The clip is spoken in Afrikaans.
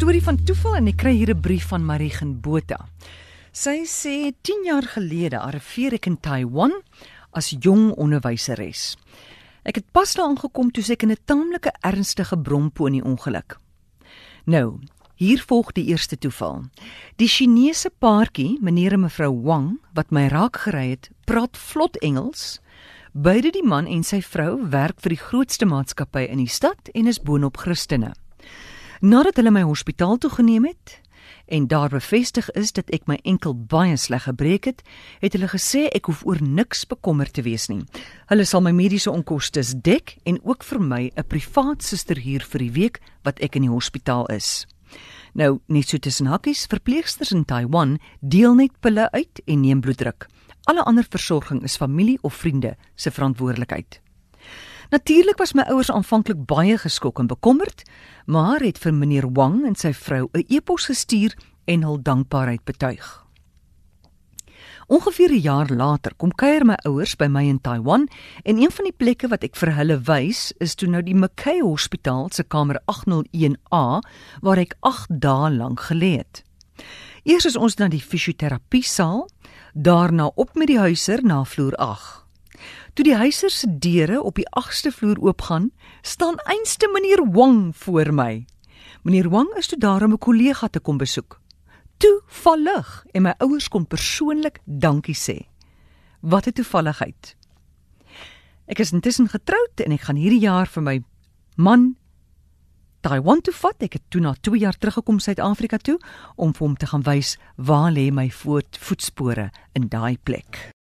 storie van toeval en ek kry hier 'n brief van Marigen Botha. Sy sê 10 jaar gelede arriveer ek in Taiwan as jong onderwyseres. Ek het pas daar aangekom toe ek in 'n taamlike ernstige bromponie ongeluk. Nou, hier volg die eerste toeval. Die Chinese paartjie, meneer en mevrou Wang, wat my raak gery het, praat vlot Engels. Beide die man en sy vrou werk vir die grootste maatskappy in die stad en is boonop Christene. Nadat hulle my hospitaal toe geneem het en daar bevestig is dat ek my enkel baie sleg gebreek het, het hulle gesê ek hoef oor niks bekommerd te wees nie. Hulle sal my mediese onkoste dek en ook vir my 'n privaat suster huur vir die week wat ek in die hospitaal is. Nou, net so tussen hakkies, verpleegsters in Taiwan deel net pille uit en neem bloeddruk. Alle ander versorging is familie of vriende se verantwoordelikheid. Natuurlik was my ouers aanvanklik baie geskok en bekommerd, maar het vir meneer Wang en sy vrou 'n e-pos gestuur en hul dankbaarheid betuig. Ongeveer 'n jaar later kom kuier my ouers by my in Taiwan en een van die plekke wat ek vir hulle wys is toe nou die McKay Hospitaal se kamer 801A waar ek 8 dae lank gelê het. Eers is ons na die fisioterapie saal, daarna op met die huiser na vloer 8. Toe die huiser se deure op die 8ste vloer oopgaan, staan einste meneer Wang voor my. Meneer Wang is toe daar om 'n kollega te kom besoek. Toevallig en my ouers kon persoonlik dankie sê. Wat 'n toevalligheid. Ek is intussen getroud en ek gaan hierdie jaar vir my man Taiwan toe vat. Ek het toe na 2 jaar teruggekom Suid-Afrika toe om vir hom te gaan wys waar lê my voetspore in daai plek.